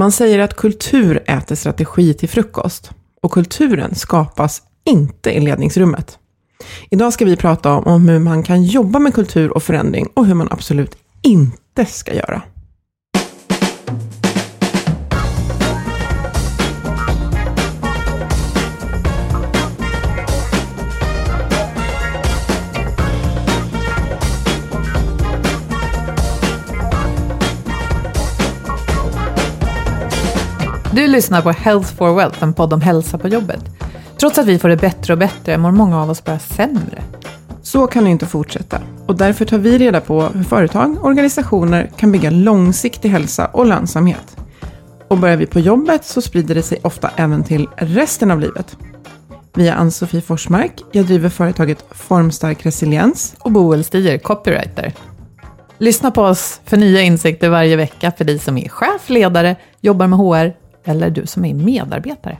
Man säger att kultur äter strategi till frukost. Och kulturen skapas inte i ledningsrummet. Idag ska vi prata om, om hur man kan jobba med kultur och förändring och hur man absolut inte ska göra. Du lyssnar på Health for Wealth, en podd om hälsa på jobbet. Trots att vi får det bättre och bättre mår många av oss bara sämre. Så kan det inte fortsätta. Och därför tar vi reda på hur företag och organisationer kan bygga långsiktig hälsa och lönsamhet. Och börjar vi på jobbet så sprider det sig ofta även till resten av livet. Vi är Ann-Sofie Forsmark. Jag driver företaget Formstark Resiliens. Och Boel Stier, copywriter. Lyssna på oss för nya insikter varje vecka för dig som är chef, ledare, jobbar med HR eller du som är medarbetare.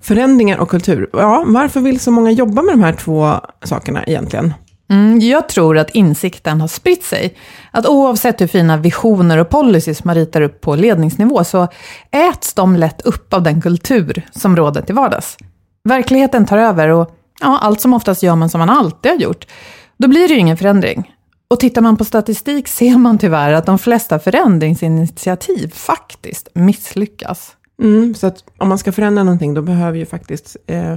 Förändringar och kultur. Ja, varför vill så många jobba med de här två sakerna egentligen? Mm, jag tror att insikten har spritt sig. Att oavsett hur fina visioner och policies man ritar upp på ledningsnivå så äts de lätt upp av den kultur som råder till vardags. Verkligheten tar över och ja, allt som oftast gör man som man alltid har gjort. Då blir det ju ingen förändring. Och tittar man på statistik ser man tyvärr att de flesta förändringsinitiativ faktiskt misslyckas. Mm, så att om man ska förändra någonting, då behöver ju faktiskt eh,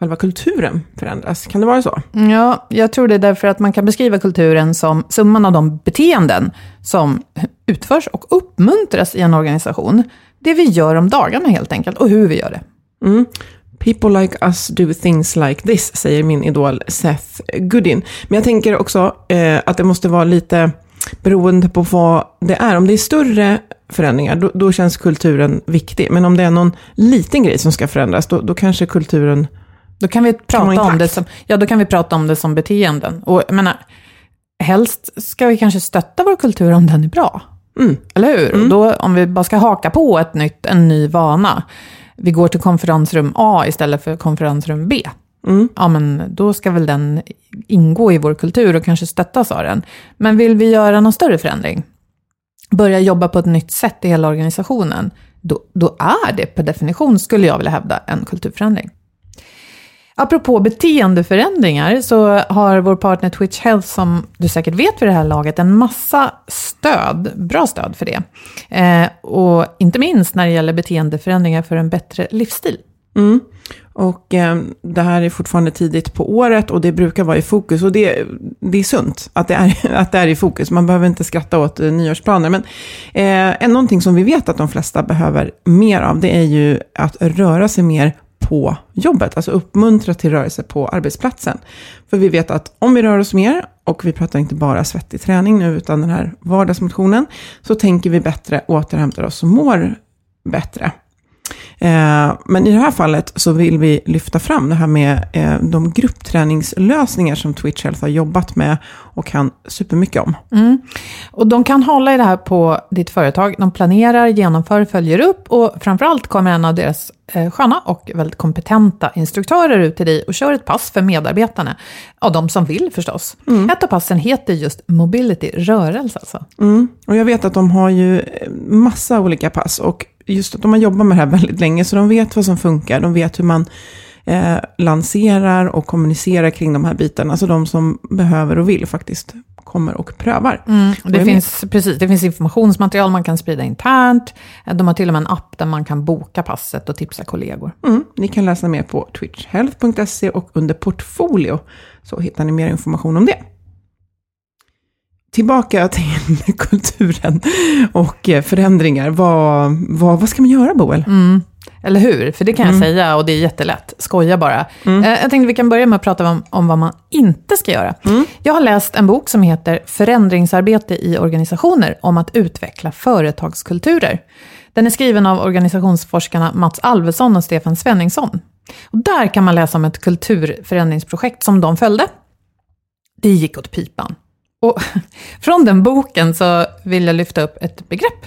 själva kulturen förändras. Kan det vara så? Ja, jag tror det är därför att man kan beskriva kulturen som summan av de beteenden som utförs och uppmuntras i en organisation. Det vi gör om dagarna helt enkelt, och hur vi gör det. Mm. People like us do things like this, säger min idol Seth Godin. Men jag tänker också eh, att det måste vara lite beroende på vad det är. Om det är större förändringar, då, då känns kulturen viktig. Men om det är någon liten grej som ska förändras, då, då kanske kulturen Då kan vi prata om det som, ja, då kan vi prata om det som beteenden. Och jag menar, helst ska vi kanske stötta vår kultur om den är bra. Mm. Eller hur? Och då, om vi bara ska haka på ett nytt, en ny vana, vi går till konferensrum A istället för konferensrum B. Mm. Ja, men då ska väl den ingå i vår kultur och kanske stöttas av den. Men vill vi göra någon större förändring, börja jobba på ett nytt sätt i hela organisationen, då, då är det per definition, skulle jag vilja hävda, en kulturförändring. Apropå beteendeförändringar så har vår partner Twitch Health, som du säkert vet vid det här laget, en massa stöd, bra stöd för det. Eh, och inte minst när det gäller beteendeförändringar för en bättre livsstil. Mm. Och eh, det här är fortfarande tidigt på året och det brukar vara i fokus. Och det, det är sunt att det är, att det är i fokus. Man behöver inte skratta åt eh, nyårsplaner. Men eh, någonting som vi vet att de flesta behöver mer av, det är ju att röra sig mer på jobbet, alltså uppmuntra till rörelse på arbetsplatsen. För vi vet att om vi rör oss mer, och vi pratar inte bara svettig träning nu, utan den här vardagsmotionen, så tänker vi bättre, återhämtar oss och mår bättre. Eh, men i det här fallet så vill vi lyfta fram det här med eh, de gruppträningslösningar som Twitch Health har jobbat med och kan supermycket om. Mm. Och de kan hålla i det här på ditt företag. De planerar, genomför, följer upp och framförallt kommer en av deras eh, sköna och väldigt kompetenta instruktörer ut till dig och kör ett pass för medarbetarna. Ja, de som vill förstås. Mm. Ett av passen heter just Mobility, rörelse alltså. Mm. Och jag vet att de har ju massa olika pass och just att de har jobbat med det här väldigt länge, så de vet vad som funkar, de vet hur man eh, lanserar och kommunicerar kring de här bitarna. Alltså de som behöver och vill faktiskt kommer och prövar. Mm, och det, finns, precis, det finns informationsmaterial man kan sprida internt. De har till och med en app där man kan boka passet och tipsa kollegor. Mm, ni kan läsa mer på twitchhealth.se och under portfolio så hittar ni mer information om det tillbaka till kulturen och eh, förändringar. Vad, vad, vad ska man göra, Boel? Mm. Eller hur? För det kan jag mm. säga och det är jättelätt. Skoja bara. Mm. Eh, jag tänkte vi kan börja med att prata om, om vad man inte ska göra. Mm. Jag har läst en bok som heter Förändringsarbete i organisationer om att utveckla företagskulturer. Den är skriven av organisationsforskarna Mats Alvesson och Stefan Svenningsson. Och där kan man läsa om ett kulturförändringsprojekt som de följde. Det gick åt pipan. Och från den boken så vill jag lyfta upp ett begrepp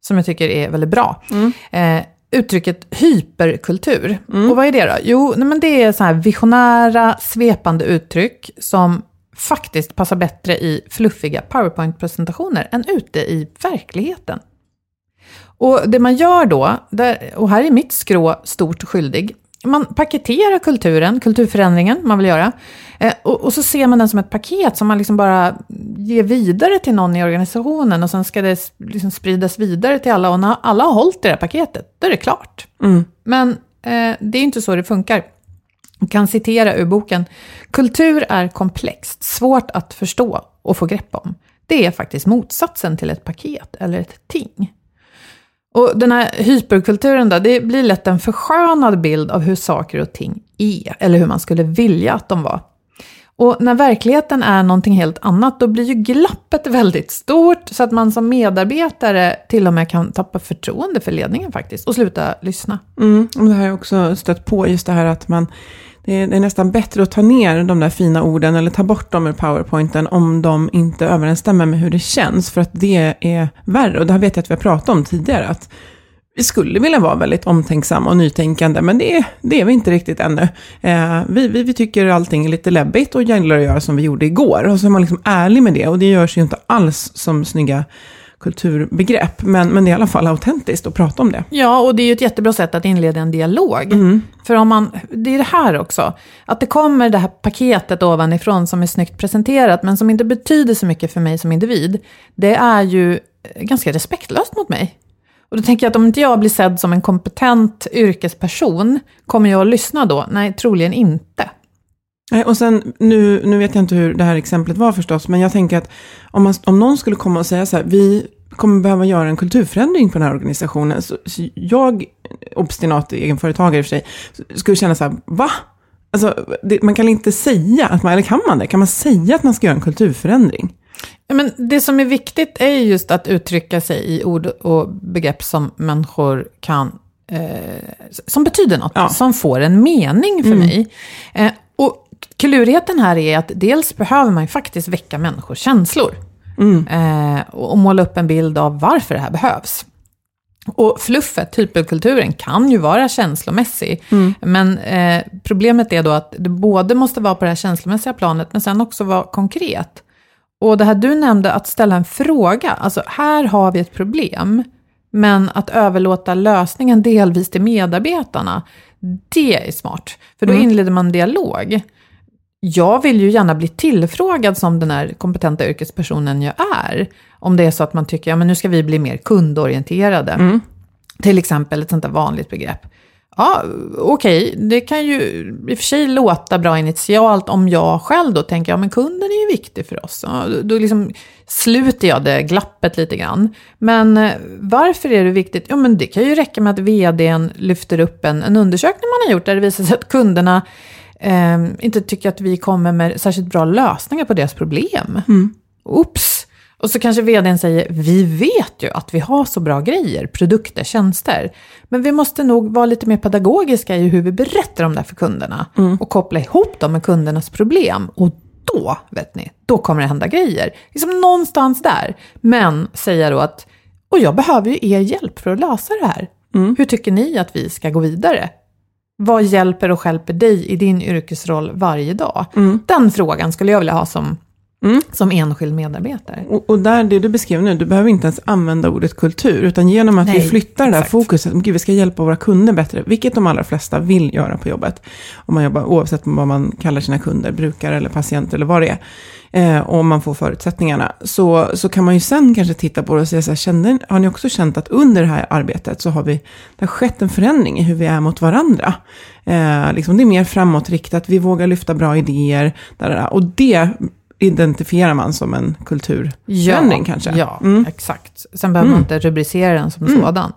som jag tycker är väldigt bra. Mm. Eh, uttrycket hyperkultur. Mm. Och vad är det då? Jo, men det är så här visionära, svepande uttryck som faktiskt passar bättre i fluffiga PowerPoint-presentationer än ute i verkligheten. Och det man gör då, där, och här är mitt skrå stort skyldig, man paketerar kulturen, kulturförändringen man vill göra. Eh, och, och, så ser man den som ett paket som man liksom bara ger vidare till någon i organisationen. Och sen ska det liksom spridas vidare till alla. Och när alla har hållit det här paketet, då är det klart. Mm. Men eh, det är inte så det funkar. Jag kan citera ur boken. Kultur är komplext, svårt att förstå och få grepp om. Det är faktiskt motsatsen till ett paket eller ett ting. Och den här hyperkulturen då, det blir lätt en förskönad bild av hur saker och ting är, eller hur man skulle vilja att de var. Och när verkligheten är någonting helt annat, då blir ju glappet väldigt stort, så att man som medarbetare till och med kan tappa förtroende för ledningen faktiskt, och sluta lyssna. Mm, och det här har jag också stött på, just det här att man det är, nästan bättre att ta ner de där fina orden eller ta bort dem ur powerpointen om de inte överensstämmer med hur det känns. För att det är värre. Och det här vet jag att vi har pratat om tidigare. Att vi skulle vilja vara väldigt omtänksamma och nytänkande, men det, det är vi inte riktigt ännu. Eh, vi, vi, vi, tycker allting är lite läbbigt och gillar att göra som vi gjorde igår. Och så är man liksom ärlig med det. Och det görs ju inte alls som snygga kulturbegrepp. Men, men det är i alla fall autentiskt att prata om det. Ja, och det är ju ett jättebra sätt att inleda en dialog. Mm. För om man, det är det här också, att det kommer det här paketet ovanifrån som är snyggt presenterat, men som inte betyder så mycket för mig som individ. Det är ju ganska respektlöst mot mig. Och då tänker jag att om inte jag blir sedd som en kompetent yrkesperson, kommer jag att lyssna då? Nej, troligen inte. Och sen, nu, nu vet jag inte hur det här exemplet var förstås, men jag tänker att om, man, om någon skulle komma och säga så här, vi kommer behöva göra en kulturförändring på den här organisationen, så, så jag, obstinat egenföretagare i och för sig, skulle känna så här, va? Alltså, det, man kan inte säga, att man, eller kan man det? Kan man säga att man ska göra en kulturförändring? Men det som är viktigt är just att uttrycka sig i ord och begrepp som människor kan eh, som betyder något, ja. som får en mening för mm. mig. Eh, klurigheten här är att dels behöver man ju faktiskt väcka människors känslor. Mm. Eh, och måla upp en bild av varför det här behövs. Och fluffet, hyperkulturen, kan ju vara känslomässig. Mm. Men eh, problemet är då att det både måste vara på det här känslomässiga planet, men sen också vara konkret. Och det här du nämnde, att ställa en fråga. Alltså, här har vi ett problem. Men att överlåta lösningen delvis till medarbetarna, det är smart. För då mm. inleder man dialog jag vill ju gärna bli tillfrågad som den här kompetenta yrkespersonen jag är. Om det är så att man tycker, ja men nu ska vi bli mer kundorienterade. Mm. Till exempel ett sånt där vanligt begrepp. Ja, okej, okay. det kan ju i och för sig låta bra initialt om jag själv då tänker, ja men kunden är ju viktig för oss. Ja, då liksom sluter jag det glappet lite grann. Men eh, varför är det viktigt? Ja men det kan ju räcka med att vdn lyfter upp en, en undersökning man har gjort där det visar sig att kunderna eh, inte tycker att vi kommer med särskilt bra lösningar på deras problem. Mm. Oops! Och så kanske vdn säger, vi vet ju att vi har så bra grejer, produkter, tjänster. Men vi måste nog vara lite mer pedagogiska i hur vi berättar om det här för kunderna. Och koppla ihop dem med kundernas problem. Och då, vet ni, då kommer det hända grejer. Liksom någonstans där. Men säga då att, och jag behöver ju er hjälp för att lösa det här. Hur tycker ni att vi ska gå vidare? Vad hjälper och skälper dig i din yrkesroll varje dag? Den frågan skulle jag vilja ha som, som enskild medarbetare. Och, och där, det du beskrev nu, du behöver inte ens använda ordet kultur, utan genom att Nej, vi flyttar det här exakt. fokuset, gud, vi ska hjälpa våra kunder bättre, vilket de allra flesta vill göra på jobbet. Om man jobbar, oavsett vad man kallar sina kunder, brukare eller patient eller vad det är. Eh, om man får förutsättningarna, så, så kan man ju sen kanske titta på det och säga så här, kände, har ni också känt att under det här arbetet så har vi, det har skett en förändring i hur vi är mot varandra. Eh, liksom det är mer framåtriktat, vi vågar lyfta bra idéer, där, där, och det identifierar man som en kulturförändring kanske. Ja, Mm. exakt. Sen behöver man inte rubricera den som sådan.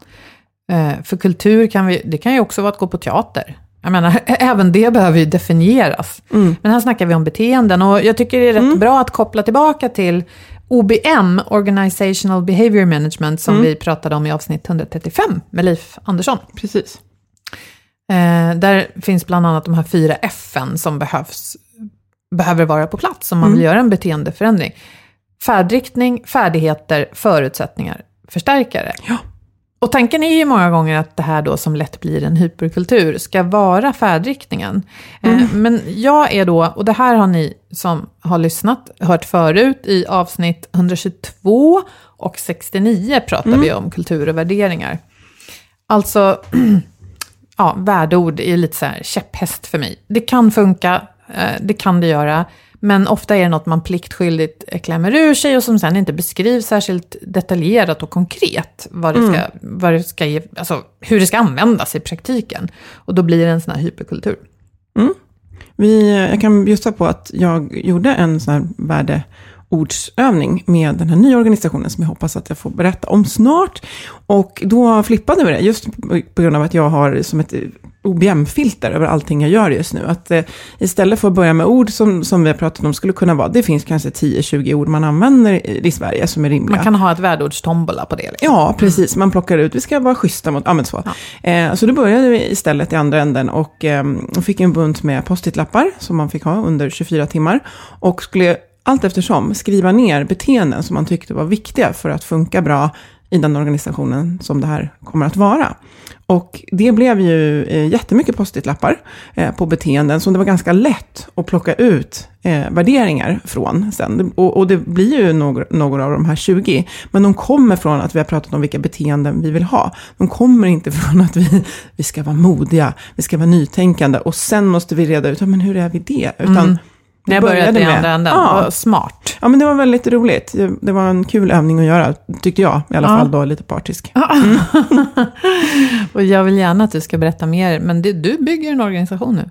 Eh, för kultur kan vi, det kan ju också vara att gå på teater. Jag menar, även det behöver ju definieras. Mm. Men här snackar vi om beteenden och jag tycker det är rätt bra att koppla tillbaka till OBM, Organizational Behavior Management, som vi pratade om i avsnitt 135 med Leif Andersson. Precis. Eh, där finns bland annat de här fyra F'n som behövs, behöver vara på plats om man Mm. vill göra en beteendeförändring. Färdriktning, färdigheter, förutsättningar, förstärkare. Ja. Och tanken är ju många gånger att det här då som lätt blir en hyperkultur ska vara färdriktningen. Mm. Eh, men jag är då, och det här har ni som har lyssnat hört förut i avsnitt 122 och 69 pratar Mm. vi om kultur och värderingar. Alltså, ja, värdeord är lite så här käpphäst för mig. Det kan funka, eh, det kan det göra, men ofta är det något man pliktskyldigt klämmer ur sig och som sen inte beskrivs särskilt detaljerat och konkret vad det ska, vad det ska ge, alltså, hur det ska användas i praktiken. Och då blir det en sån här hyperkultur. Vi, jag kan bjussa på att jag gjorde en sån här värdeordsövning med den här nya organisationen som jag hoppas att jag får berätta om snart. Och då flippade vi det, just på grund av att jag har som ett OBM-filter över allting jag gör just nu. Att eh, istället för att börja med ord som, som vi har pratat om skulle kunna vara, det finns kanske 10-20 ord man använder i, i Sverige som är rimliga. Man kan ha ett värdeordstombola på det. Liksom. Ja, precis. Man plockar ut, vi ska vara schyssta mot, ja men så. Eh, så då började vi istället i andra änden och eh, fick en bunt med post-it-lappar som man fick ha under 24 timmar. Och skulle allt eftersom skriva ner beteenden som man tyckte var viktiga för att funka bra i den organisationen som det här kommer att vara. Och det blev ju eh, jättemycket post-it-lappar eh, på beteenden som det var ganska lätt att plocka ut eh, värderingar från sen. Och, det blir ju några, några av de här 20, men de kommer från att vi har pratat om vilka beteenden vi vill ha. De kommer inte från att vi, vi ska vara modiga, vi ska vara nytänkande och sen måste vi reda ut, men hur är vi det? Utan mm. När jag började i andra änden, Ja. smart. Ja, men det var väldigt roligt. Det- Det var en kul övning att göra, tyckte jag. I alla Ja. fall då, lite partisk. och jag vill gärna att du ska berätta mer, men det, du bygger en organisation nu.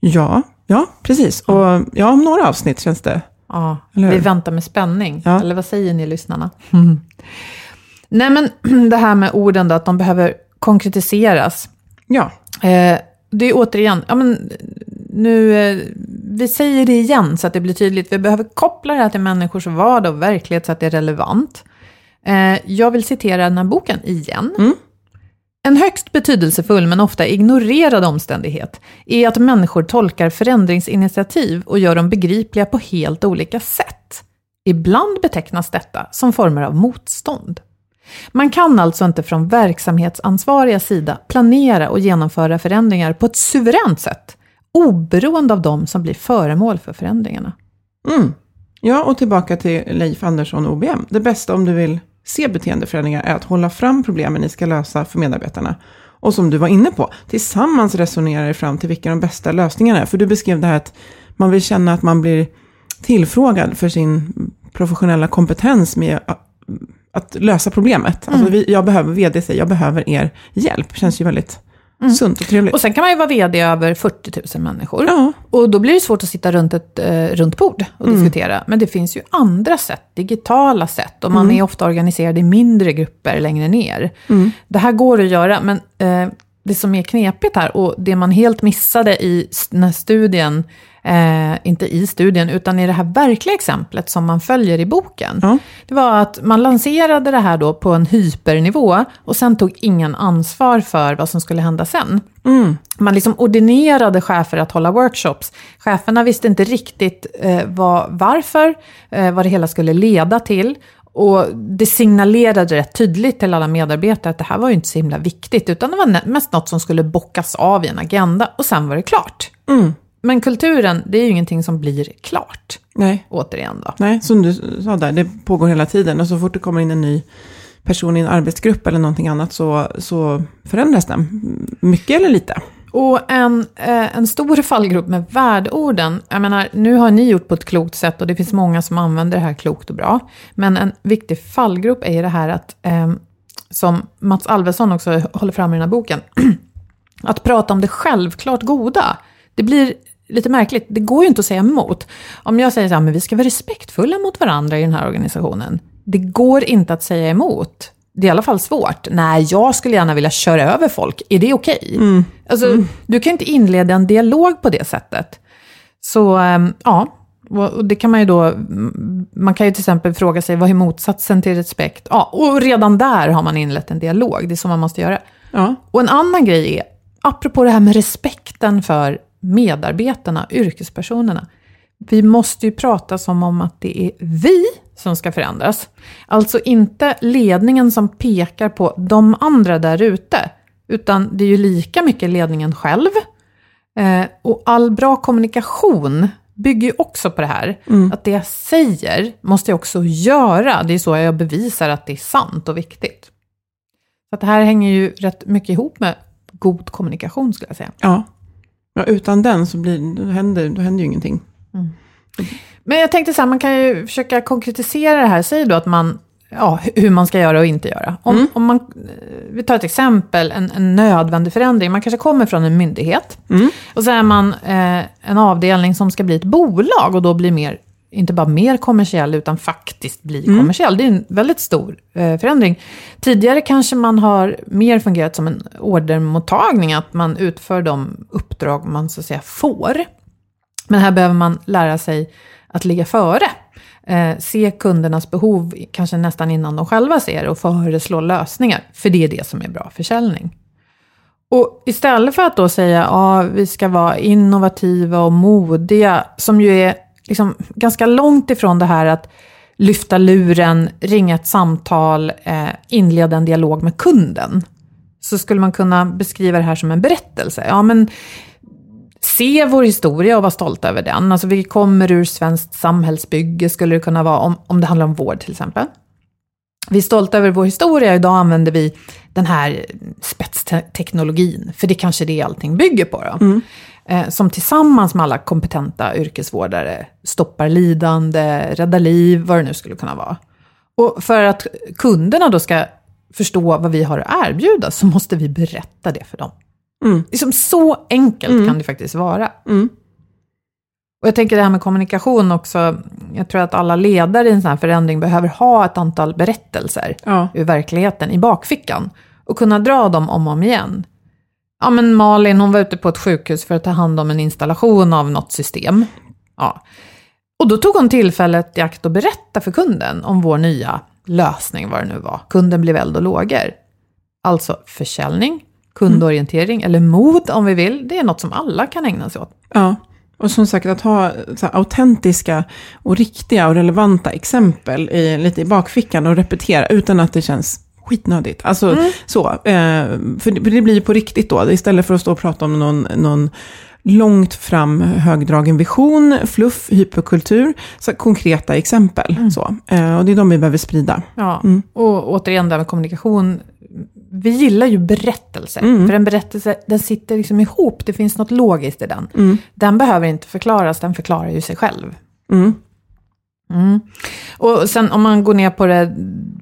Ja, ja, precis. Och ja, om några avsnitt känns det. Ja, vi väntar med spänning. Eller vad säger ni lyssnarna? Nej men det här med orden då, att de behöver konkretiseras. Ja, Eh, det är återigen, ja men nu, eh, vi säger det igen så att det blir tydligt. Vi behöver koppla det här till människors vardag och verklighet så att det är relevant. Eh, jag vill citera den här boken igen. En högst betydelsefull men ofta ignorerad omständighet är att människor tolkar förändringsinitiativ och gör dem begripliga på helt olika sätt. Ibland betecknas detta som former av motstånd. Man kan alltså inte från verksamhetsansvariga sida planera och genomföra förändringar på ett suveränt sätt, oberoende av de som blir föremål för förändringarna. Mm. Ja, och tillbaka till Leif Andersson och OBM. Det bästa om du vill se beteendeförändringar är att hålla fram problemen ni ska lösa för medarbetarna. Och som du var inne på, tillsammans resonera er fram till vilka de bästa lösningarna är. För du beskrev det här att man vill känna att man blir tillfrågad för sin professionella kompetens med att- lösa problemet. Alltså vi, jag behöver, vd säger, jag behöver er hjälp. Känns ju väldigt sunt och trevligt. Och sen kan man ju vara vd över 40 000 människor. Ja. Och då blir det svårt att sitta runt ett eh, runt bord och diskutera. Men det finns ju andra sätt, digitala sätt. Och man är ofta organiserad i mindre grupper längre ner. Det här går att göra, men eh, det som är knepigt här och det man helt missade i här studien, eh, inte i studien, utan i det här verkliga exemplet som man följer i boken. Ja. Det var att man lanserade det här då på en hypernivå och sen tog ingen ansvar för vad som skulle hända sen. Man liksom ordinerade chefer att hålla workshops. Cheferna visste inte riktigt eh, vad, varför, eh, vad det hela skulle leda till. Och det signalerade rätt tydligt till alla medarbetare att det här var ju inte så himla viktigt, utan det var mest något som skulle bockas av i en agenda och sen var det klart. Men kulturen, det är ju ingenting som blir klart, Nej. återigen då. Nej, som du sa där, det pågår hela tiden. Och så fort det kommer in en ny person i en arbetsgrupp eller någonting annat så, så förändras den. Mycket eller lite. Och en, eh, en stor fallgrop med värdeorden, jag menar, nu har ni gjort på ett klokt sätt och det finns många som använder det här klokt och bra. Men en viktig fallgrop är ju det här att, eh, som Mats Alvesson också håller fram i den här boken, att prata om det självklart goda. Det blir lite märkligt, det går ju inte att säga emot. Om jag säger så här, men vi ska vara respektfulla mot varandra i den här organisationen. Det går inte att säga emot. Det är i alla fall svårt. Nej, jag skulle gärna vilja köra över folk. Är det okej? Alltså, Du kan inte inleda en dialog på det sättet. Så, ehm, ja. Och och det kan man ju då, mm, man kan ju till exempel fråga sig, vad är motsatsen till respekt? Ja, och redan där har man inlett en dialog, det är så man måste göra. Ja. Och en annan grej är, apropå det här med respekten för medarbetarna, yrkespersonerna. Vi måste ju prata som om att det är vi som ska förändras. Alltså inte ledningen som pekar på de andra där ute, utan det är ju lika mycket ledningen själv. Eh, och all bra kommunikation bygger ju också på det här. Att det jag säger måste jag också göra. Det är så jag bevisar att det är sant och viktigt. Så det här hänger ju rätt mycket ihop med god kommunikation skulle jag säga. Ja. Ja utan den så blir, då, händer, då händer ju ingenting. Men jag tänkte så här, man kan ju försöka konkretisera det här. Säg då att man, ja, hur man ska göra och inte göra. Om, om man, eh, vi tar ett exempel, en, en nödvändig förändring. Man kanske kommer från en myndighet. Och så är man eh, en avdelning som ska bli ett bolag och då blir mer, inte bara mer kommersiell, utan faktiskt bli kommersiell. Det är en väldigt stor eh, förändring. Tidigare kanske man har mer fungerat som en ordermottagning, att man utför de uppdrag man så att säga får. Men här behöver man lära sig att ligga före. Eh, se kundernas behov kanske nästan innan de själva ser och föreslå lösningar. För det är det som är bra försäljning. Och istället för att då säga att ja, vi ska vara innovativa och modiga, som ju är liksom ganska långt ifrån det här att lyfta luren, ringa ett samtal, eh, inleda en dialog med kunden. Så skulle man kunna beskriva det här som en berättelse. Ja, men se vår historia och vara stolta över den. Alltså vi kommer ur svenskt samhällsbygge, skulle det kunna vara, om, om det handlar om vård till exempel. Vi är stolta över vår historia, idag använder vi den här spetsteknologin, för det kanske det allting bygger på. Då. Eh, som tillsammans med alla kompetenta yrkesvårdare stoppar lidande, räddar liv, vad det nu skulle kunna vara. Och för att kunderna då ska förstå vad vi har att erbjuda så måste vi berätta det för dem. Liksom så enkelt kan det faktiskt vara. Och jag tänker det här med kommunikation också. Jag tror att alla ledare i en sån här förändring behöver ha ett antal berättelser Ja. ur verkligheten i bakfickan. Och kunna dra dem om och om igen. Ja, men Malin hon var ute på ett sjukhus för att ta hand om en installation av något system. Ja. Och då tog hon tillfället i akt att berätta för kunden om vår nya lösning, vad det nu var. Kunden blev eld och lågor. Alltså försäljning, kundorientering, eller mod om vi vill. Det är något som alla kan ägna sig åt. Ja, och som sagt att ha autentiska och riktiga och relevanta exempel i, lite i bakfickan och repetera utan att det känns skitnödigt. Alltså så, eh, för, det, blir på riktigt då, istället för att stå och prata om någon, någon långt fram högdragen vision, fluff, hyperkultur, så konkreta exempel. Så. Eh, och det är de vi behöver sprida. Ja, och återigen det här med kommunikation. Vi gillar ju berättelser, för en berättelse den sitter liksom ihop, det finns något logiskt i den. Den behöver inte förklaras, den förklarar ju sig själv. Mm. Och sen om man går ner på det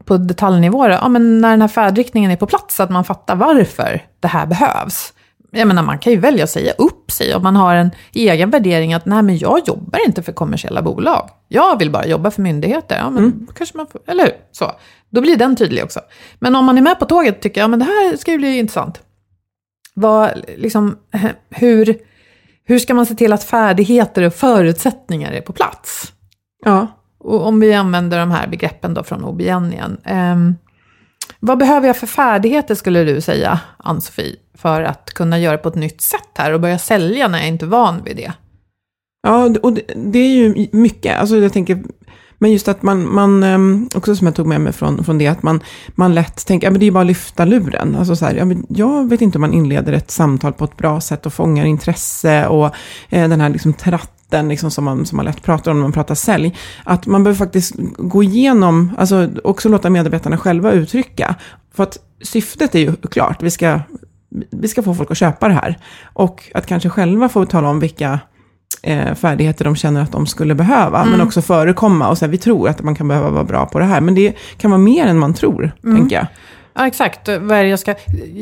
på detaljnivå, då, ja, men när den här färdriktningen är på plats, att man fattar varför det här behövs. Jag menar, man kan ju välja att säga upp sig om man har en egen värdering att nej, men jag jobbar inte för kommersiella bolag. Jag vill bara jobba för myndigheter. Ja, men då kanske man får, eller hur? Så. Då blir den tydlig också. Men om man är med på tåget och tycker ja, men det här ska ju bli intressant. Vad, liksom, hur, hur ska man se till att färdigheter och förutsättningar är på plats? Ja. Och om vi använder de här begreppen då från OB igen. Um, vad behöver jag för färdigheter skulle du säga, Ann-Sofie, för att kunna göra på ett nytt sätt här och börja sälja när jag inte är van vid det? Ja, och det, det är ju mycket. Alltså jag tänker, men just att man, man ehm, också som jag tog med mig från, från det, att man, man lätt tänker, ja men det är bara att lyfta luren. Alltså så här, ja, men jag vet inte om man inleder ett samtal på ett bra sätt och fångar intresse och eh, den här liksom tratten liksom som, man, som man lätt pratar om när man pratar sälj. Att man behöver faktiskt gå igenom, alltså också låta medarbetarna själva uttrycka. För att syftet är ju klart, vi ska, vi ska få folk att köpa det här. Och att kanske själva få tala om vilka eh, färdigheter de känner att de skulle behöva, Mm. men också förekomma och säga vi tror att man kan behöva vara bra på det här, men det kan vara mer än man tror, Mm. tänker jag. Ja, exakt. Jag, ska,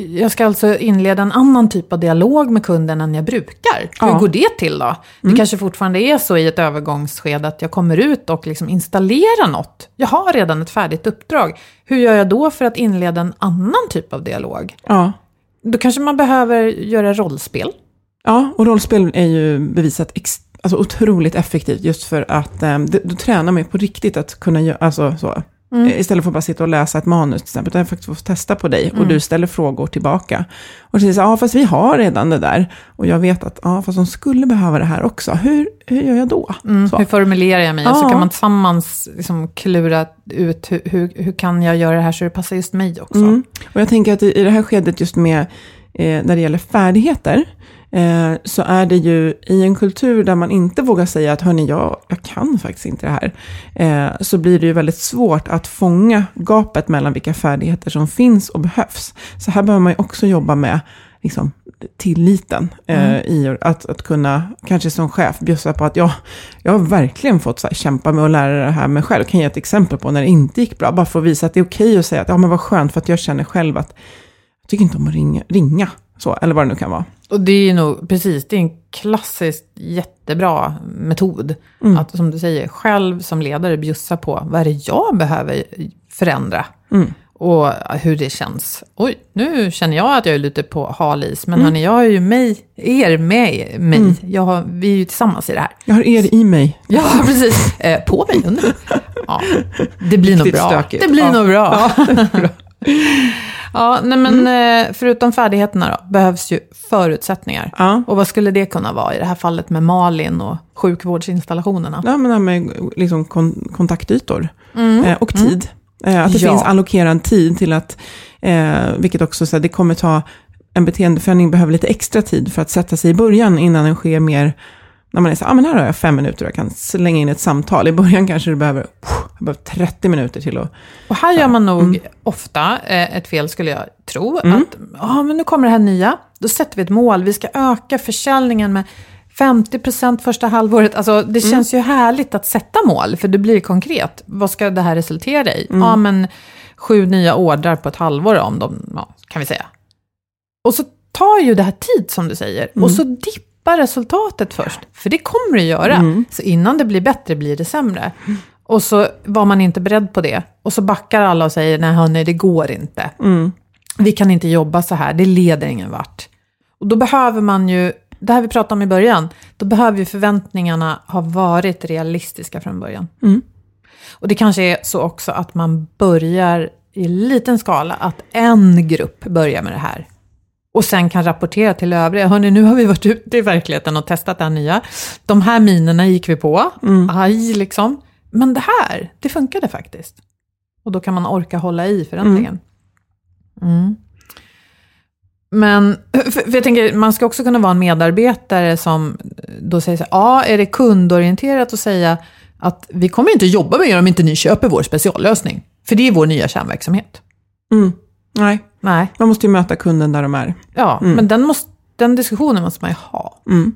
jag ska alltså inleda en annan typ av dialog med kunden än jag brukar. Hur Ja. går det till då? Det kanske fortfarande är så i ett övergångsskede att jag kommer ut och liksom installerar något. Jag har redan ett färdigt uppdrag. Hur gör jag då för att inleda en annan typ av dialog? Ja. Då kanske man behöver göra rollspel. ja, och rollspel är ju bevisat alltså otroligt effektivt just för att eh, då tränar man ju på riktigt att kunna göra, alltså så. Mm. Eh, Istället för att bara sitta och läsa ett manus till exempel, utan jag faktiskt får testa på dig Mm. och du ställer frågor tillbaka. Och säger så ja fast vi har redan det där. Och jag vet att, ja fast de skulle behöva det här också. Hur, hur gör jag då? Mm, hur formulerar jag mig? Och så Ja. kan man tillsammans liksom klura ut hur, hur, hur kan jag göra det här så det passar just mig också. Mm. Och jag tänker att i, i det här skedet just med, eh, när det gäller färdigheter, eh, så är det ju i en kultur där man inte vågar säga att hörni, jag, jag kan faktiskt inte det här, eh, så blir det ju väldigt svårt att fånga gapet mellan vilka färdigheter som finns och behövs. Så här behöver man ju också jobba med liksom, tilliten eh, i att, att kunna, kanske som chef, bjussa på att jag, jag har verkligen fått så här, kämpa med att lära det här mig själv. Jag kan ge ett exempel på när det inte gick bra, bara för att visa att det är okej att säga att ja, men vad skönt, för att jag känner själv att jag tycker inte om att ringa, ringa så, eller vad det nu kan vara. Och det är nog, precis, det är en klassisk jättebra metod. Mm. Att som du säger, själv som ledare bjussa på vad är det jag behöver förändra. Mm. Och hur det känns. Oj, nu känner jag att jag är lite på hal is. Mm. Men hörni, jag har ju mig, er med mig. Jag har, vi är ju tillsammans i det här. Jag har er i mig. Ja, precis. Eh, på mig, under mig. Ja, det blir nog bra. stökigt. Det blir Ja. nog bra. Ja, nej men eh, förutom färdigheterna då, behövs ju förutsättningar. Ja. Och vad skulle det kunna vara i det här fallet med Malin och sjukvårdsinstallationerna? Ja, men det här med liksom kon- kontaktytor eh, och tid. Eh, att det Ja. finns allokerad tid till att, vilket också så det kommer ta, en beteendeförändring behöver lite extra tid för att sätta sig i början innan den sker mer, när man är så ah, men här har jag fem minuter och jag kan slänga in ett samtal. I början kanske du behöver, jag behöver 30 minuter till att, Och här gör man nog Mm. ofta eh, ett fel, skulle jag tro. Att ja, men nu kommer det här nya, då sätter vi ett mål. Vi ska öka försäljningen med 50% första halvåret. Alltså, det Mm. känns ju härligt att sätta mål, för det blir konkret. Vad ska det här resultera i? Mm. Ja, men sju nya ordrar på ett halvår om de, ja, kan vi säga. Och så tar ju det här tid, som du säger. Och så dippar resultatet först. För det kommer det göra. Så innan det blir bättre blir det sämre. Och så var man inte beredd på det. Och så backar alla och säger, nej hörni, det går inte. Vi kan inte jobba så här, det leder ingen vart. Och då behöver man ju, det här vi pratade om i början, då behöver ju förväntningarna ha varit realistiska från början. Och det kanske är så också att man börjar i liten skala, att en grupp börjar med det här. Och sen kan rapportera till övriga. Hörni, nu har vi varit ute i verkligheten och testat det här nya. De här minerna gick vi på. Aj, liksom. Men det här, det funkade faktiskt. Och då kan man orka hålla i förändringen. Mm. Men för, för jag tänker, man ska också kunna vara en medarbetare som då säger så här, ja, är det kundorienterat att säga att vi kommer inte jobba med er om inte ni köper vår speciallösning. För det är vår nya kärnverksamhet. mm, nej, Nej, man måste ju möta kunden där de är. ja, men den, måste, den diskussionen måste man ju ha. Mm.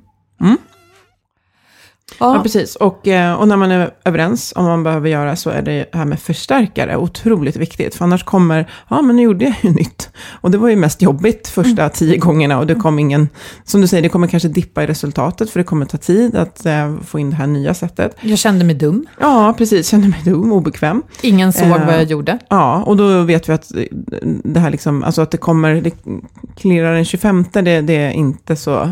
Ja, precis. Och, eh, och när man är överens om vad man behöver göra så är det här med förstärkare otroligt viktigt. För annars kommer, ja men nu gjorde jag ju nytt. Och det var ju mest jobbigt första mm. tio gångerna och det kom ingen, som du säger, det kommer kanske dippa i resultatet för det kommer ta tid att äh, få in det här nya sättet. Jag kände mig dum. Ja, precis, kände mig dum, obekväm. Ingen såg äh, vad jag gjorde. Ja, och då vet vi att det här liksom, alltså att det kommer, det klirrar den 25, det, det är inte så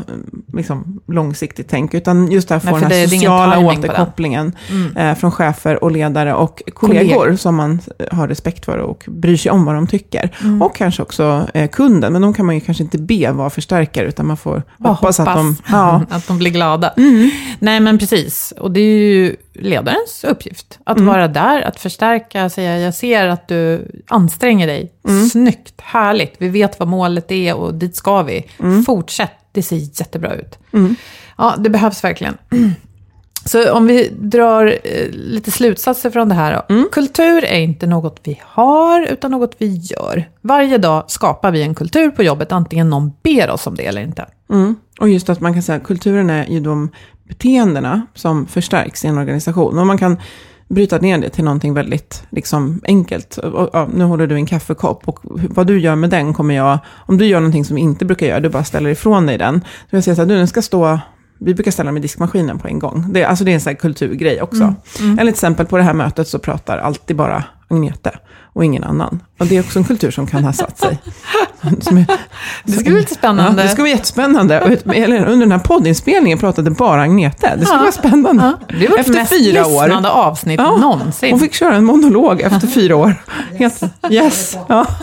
liksom, långsiktigt tänk, utan just det här får den här sociala återkopplingen mm. eh, från chefer och ledare och kollegor, kollegor, som man har respekt för och bryr sig om vad de tycker. Mm. Och kanske också eh, kunden, men de kan man ju kanske inte be vara förstärkare, utan man får hoppas, hoppas. att, de, ja. att de blir glada. Mm. Nej, men precis. Och det är ju ledarens uppgift. Att mm. vara där, att förstärka, säga jag ser att du anstränger dig. Mm. Snyggt, härligt, vi vet vad målet är och dit ska vi. Mm. Fortsätt, det ser jättebra ut. Mm. Ja, det behövs verkligen. Så om vi drar eh, lite slutsatser från det här. Mm. Kultur är inte något vi har, utan något vi gör. Varje dag skapar vi en kultur på jobbet, antingen någon ber oss om det eller inte. Mm. Och just att man kan säga att kulturen är ju de beteendena som förstärks i en organisation. Och man kan bryta ner det till någonting väldigt liksom, enkelt. Och, ja, nu håller du en kaffekopp och vad du gör med den kommer jag, om du gör någonting som vi inte brukar göra, du bara ställer ifrån dig den. Så jag säger så här, du den ska stå vi brukar ställa med diskmaskinen på en gång. Det, alltså det är en sån här kulturgrej också. Mm. Mm. Eller till exempel på det här mötet så pratar alltid bara Agnete och ingen annan. Och det är också en kultur som kan ha satt sig. Är, det ska bli lite spännande. Ja, det ska vara jättespännande. under den här poddinspelningen pratade bara Agnete. Det ska ja. vara spännande. Ja. Det var efter mest fyra år. avsnitt ja. någonsin. Hon fick köra en monolog efter fyra år. Yes. yes. Ja.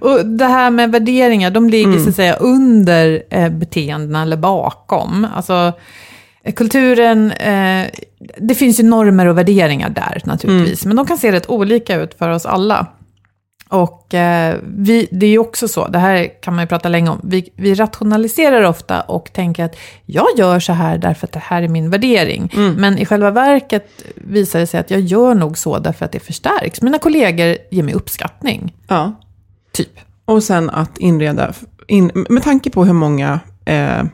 Och det här med värderingar, de ligger mm. så att säga under eh, beteendena eller bakom. Alltså, eh, kulturen, eh, det finns ju normer och värderingar där naturligtvis, mm. men de kan se rätt olika ut för oss alla. Och eh, vi, det är ju också så, det här kan man ju prata länge om, vi, vi, rationaliserar ofta och tänker att jag gör så här därför att det här är min värdering. Mm. Men i själva verket visar det sig att jag gör nog så därför att det förstärks. Mina kollegor ger mig uppskattning. Ja. Typ. Och sen att inreda, in, med tanke på hur många eh,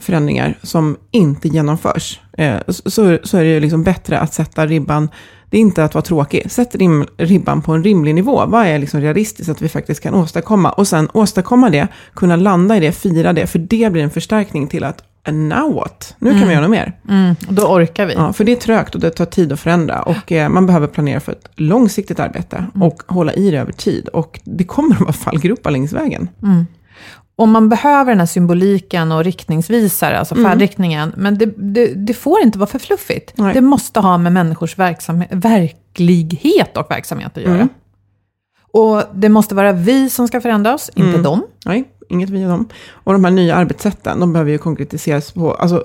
förändringar som inte genomförs, eh, så, så är det ju liksom bättre att sätta ribban, det är inte att vara tråkig, sätt rim, ribban på en rimlig nivå. Vad är liksom realistiskt att vi faktiskt kan åstadkomma? Och sen åstadkomma det, kunna landa i det, fira det, för det blir en förstärkning till att And now what? Nu kan mm. vi göra något mer. Mm, då orkar vi. Ja, för det är trögt och det tar tid att förändra. Och eh, man behöver planera för ett långsiktigt arbete mm. och hålla i det över tid. Och det kommer att vara fallgropar längs vägen. Mm. Och man behöver den här symboliken och riktningsvisare, alltså mm. färdriktningen. Men det, det, det, får inte vara för fluffigt. Nej. Det måste ha med människors verklighet och verksamhet att göra. Mm. Och det måste vara vi som ska förändra oss, inte mm. dem. Nej inget vi dem. Och de här nya arbetssätten, de behöver ju konkretiseras på alltså,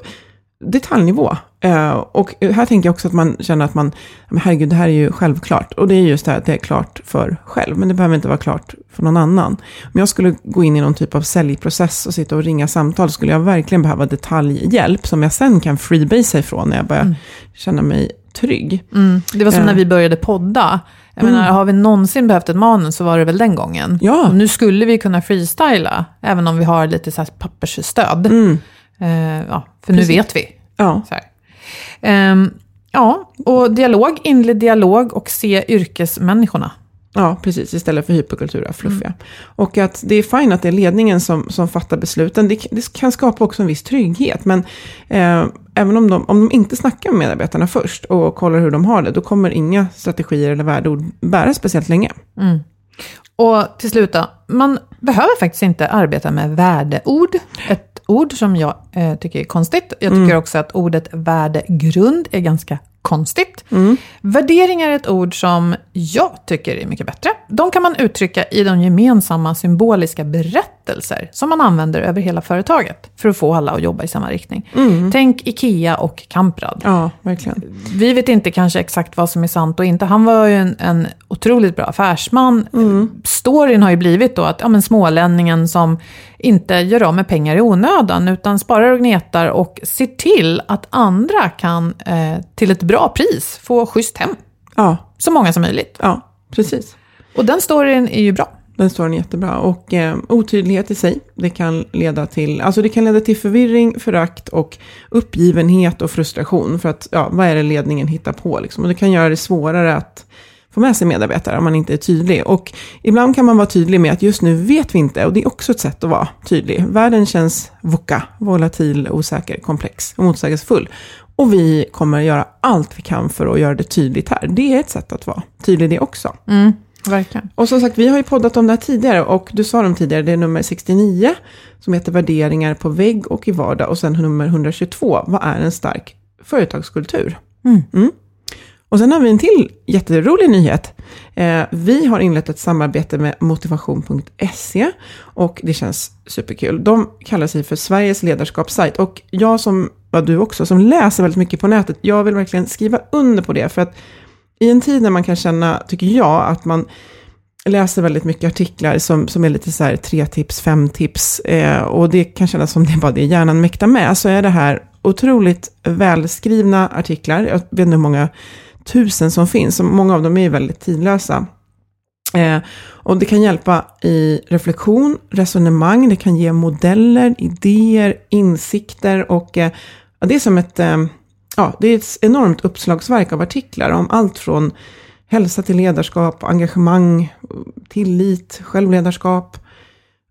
detaljnivå. Eh, och här tänker jag också att man känner att man, men herregud, det här är ju självklart. Och det är just det här att det är klart för själv, men det behöver inte vara klart för någon annan. Om jag skulle gå in i någon typ av säljprocess och sitta och ringa samtal, skulle jag verkligen behöva detaljhjälp som jag sen kan freebase ifrån när jag börjar mm. känna mig trygg. Mm. Det var som eh. när vi började podda. Jag mm. menar, har vi någonsin behövt ett manus så var det väl den gången. Ja. Och nu skulle vi kunna freestyla, även om vi har lite så här pappersstöd. Mm. Uh, ja, för Precis. nu vet vi. Ja. Um, ja, och dialog, inled dialog och se yrkesmänniskorna. Ja, precis. Istället för hyperkultura, fluffiga. Mm. Och att det är fint att det är ledningen som, som fattar besluten. Det, det kan skapa också en viss trygghet. Men eh, även om de, om de inte snackar med medarbetarna först och kollar hur de har det, då kommer inga strategier eller värdeord bära speciellt länge. Mm. Och till slut då, man behöver faktiskt inte arbeta med värdeord. Ett ord som jag eh, tycker är konstigt. Jag tycker mm. också att ordet värdegrund är ganska konstigt. Mm. Värdering är ett ord som jag tycker är mycket bättre. De kan man uttrycka i de gemensamma symboliska berättelser som man använder över hela företaget för att få alla att jobba i samma riktning. Mm. Tänk Ikea och Kamprad. Ja, verkligen. Vi vet inte kanske exakt vad som är sant och inte. Han var ju en, en otroligt bra affärsman. Mm. Storyn har ju blivit då att ja, men smålänningen som inte gör av med pengar i onödan, utan sparar och gnetar och ser till att andra kan eh, till ett bra pris få schysst hem. Ja. Så många som möjligt. Ja, precis. Och den storyn är ju bra. den storyn är jättebra. Och eh, otydlighet i sig, det kan leda till, alltså det kan leda till förvirring, förakt och uppgivenhet och frustration. För att, ja, vad är det ledningen hittar på liksom? Och det kan göra det svårare att få med sig medarbetare om man inte är tydlig. Och ibland kan man vara tydlig med att just nu vet vi inte, och det är också ett sätt att vara tydlig. Världen känns VUCA, volatil, osäker, komplex och motsägelsefull. Och vi kommer göra allt vi kan för att göra det tydligt här. Det är ett sätt att vara tydlig det också. Mm, verkligen. Och som sagt, vi har ju poddat om det här tidigare och du sa dem tidigare, det är nummer 69 som heter Värderingar på vägg och i vardag och sen nummer 122, vad är en stark företagskultur? Mm. Mm. Och sen har vi en till jätterolig nyhet. Eh, vi har inlett ett samarbete med motivation.se och det känns superkul. De kallar sig för Sveriges ledarskapssajt och jag som, ja du också, som läser väldigt mycket på nätet, jag vill verkligen skriva under på det för att i en tid när man kan känna, tycker jag, att man läser väldigt mycket artiklar som, som är lite så här tre tips, fem tips eh, och det kan kännas som det är bara det hjärnan mäktar med, så är det här otroligt välskrivna artiklar. Jag vet inte hur många tusen som finns, och många av dem är väldigt tidlösa. Eh, och det kan hjälpa i reflektion, resonemang, det kan ge modeller, idéer, insikter och eh, det är som ett, eh, ja, det är ett enormt uppslagsverk av artiklar om allt från hälsa till ledarskap, engagemang, tillit, självledarskap,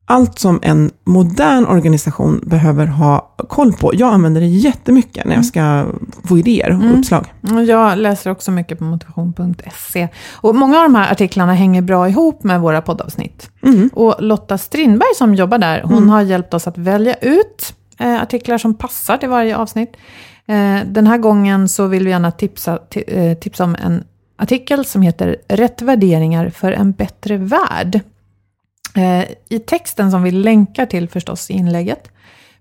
allt som en modern organisation behöver ha koll på. Jag använder det jättemycket när jag ska få idéer och Mm. uppslag. Jag läser också mycket på motivation.se. Och många av de här artiklarna hänger bra ihop med våra poddavsnitt. Mm. Och Lotta Strindberg som jobbar där, hon har hjälpt oss att välja ut eh, artiklar som passar till varje avsnitt. Eh, den här gången så vill vi gärna tipsa, ti, eh, tipsa om en artikel som heter Rätt värderingar för en bättre värld. Eh, I texten som vi länkar till förstås i inlägget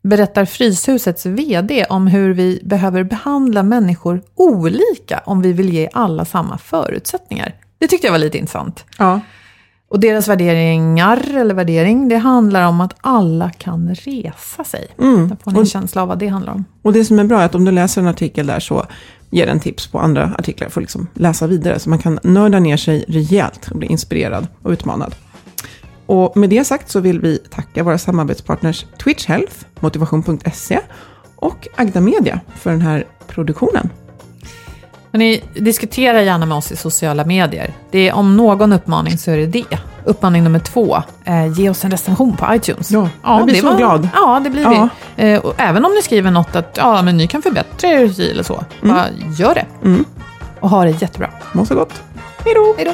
berättar Fryshusets VD om hur vi behöver behandla människor olika om vi vill ge alla samma förutsättningar. Det tyckte jag var lite intressant. Ja. Och deras värderingar, eller värdering, det handlar om att alla kan resa sig. Mm. Där får ni en känsla av vad det handlar om. Och det som är bra är att om du läser en artikel där så ger den tips på andra artiklar för att liksom läsa vidare. Så man kan nörda ner sig rejält och bli inspirerad och utmanad. Och med det sagt så vill vi tacka våra samarbetspartners Twitch Health, Motivation.se och Agda Media för den här produktionen. Ni diskuterar gärna med oss i sociala medier. Det är om någon uppmaning så är det det. Uppmaning nummer två, eh, ge oss en recension på iTunes. Ja, jag blir så glad. Ja, det blir Ja. vi. Eh, och även om ni skriver något att ja, men ni kan förbättra er eller så, bara gör det. Mm. Och ha det jättebra. Må så gott. Hej då!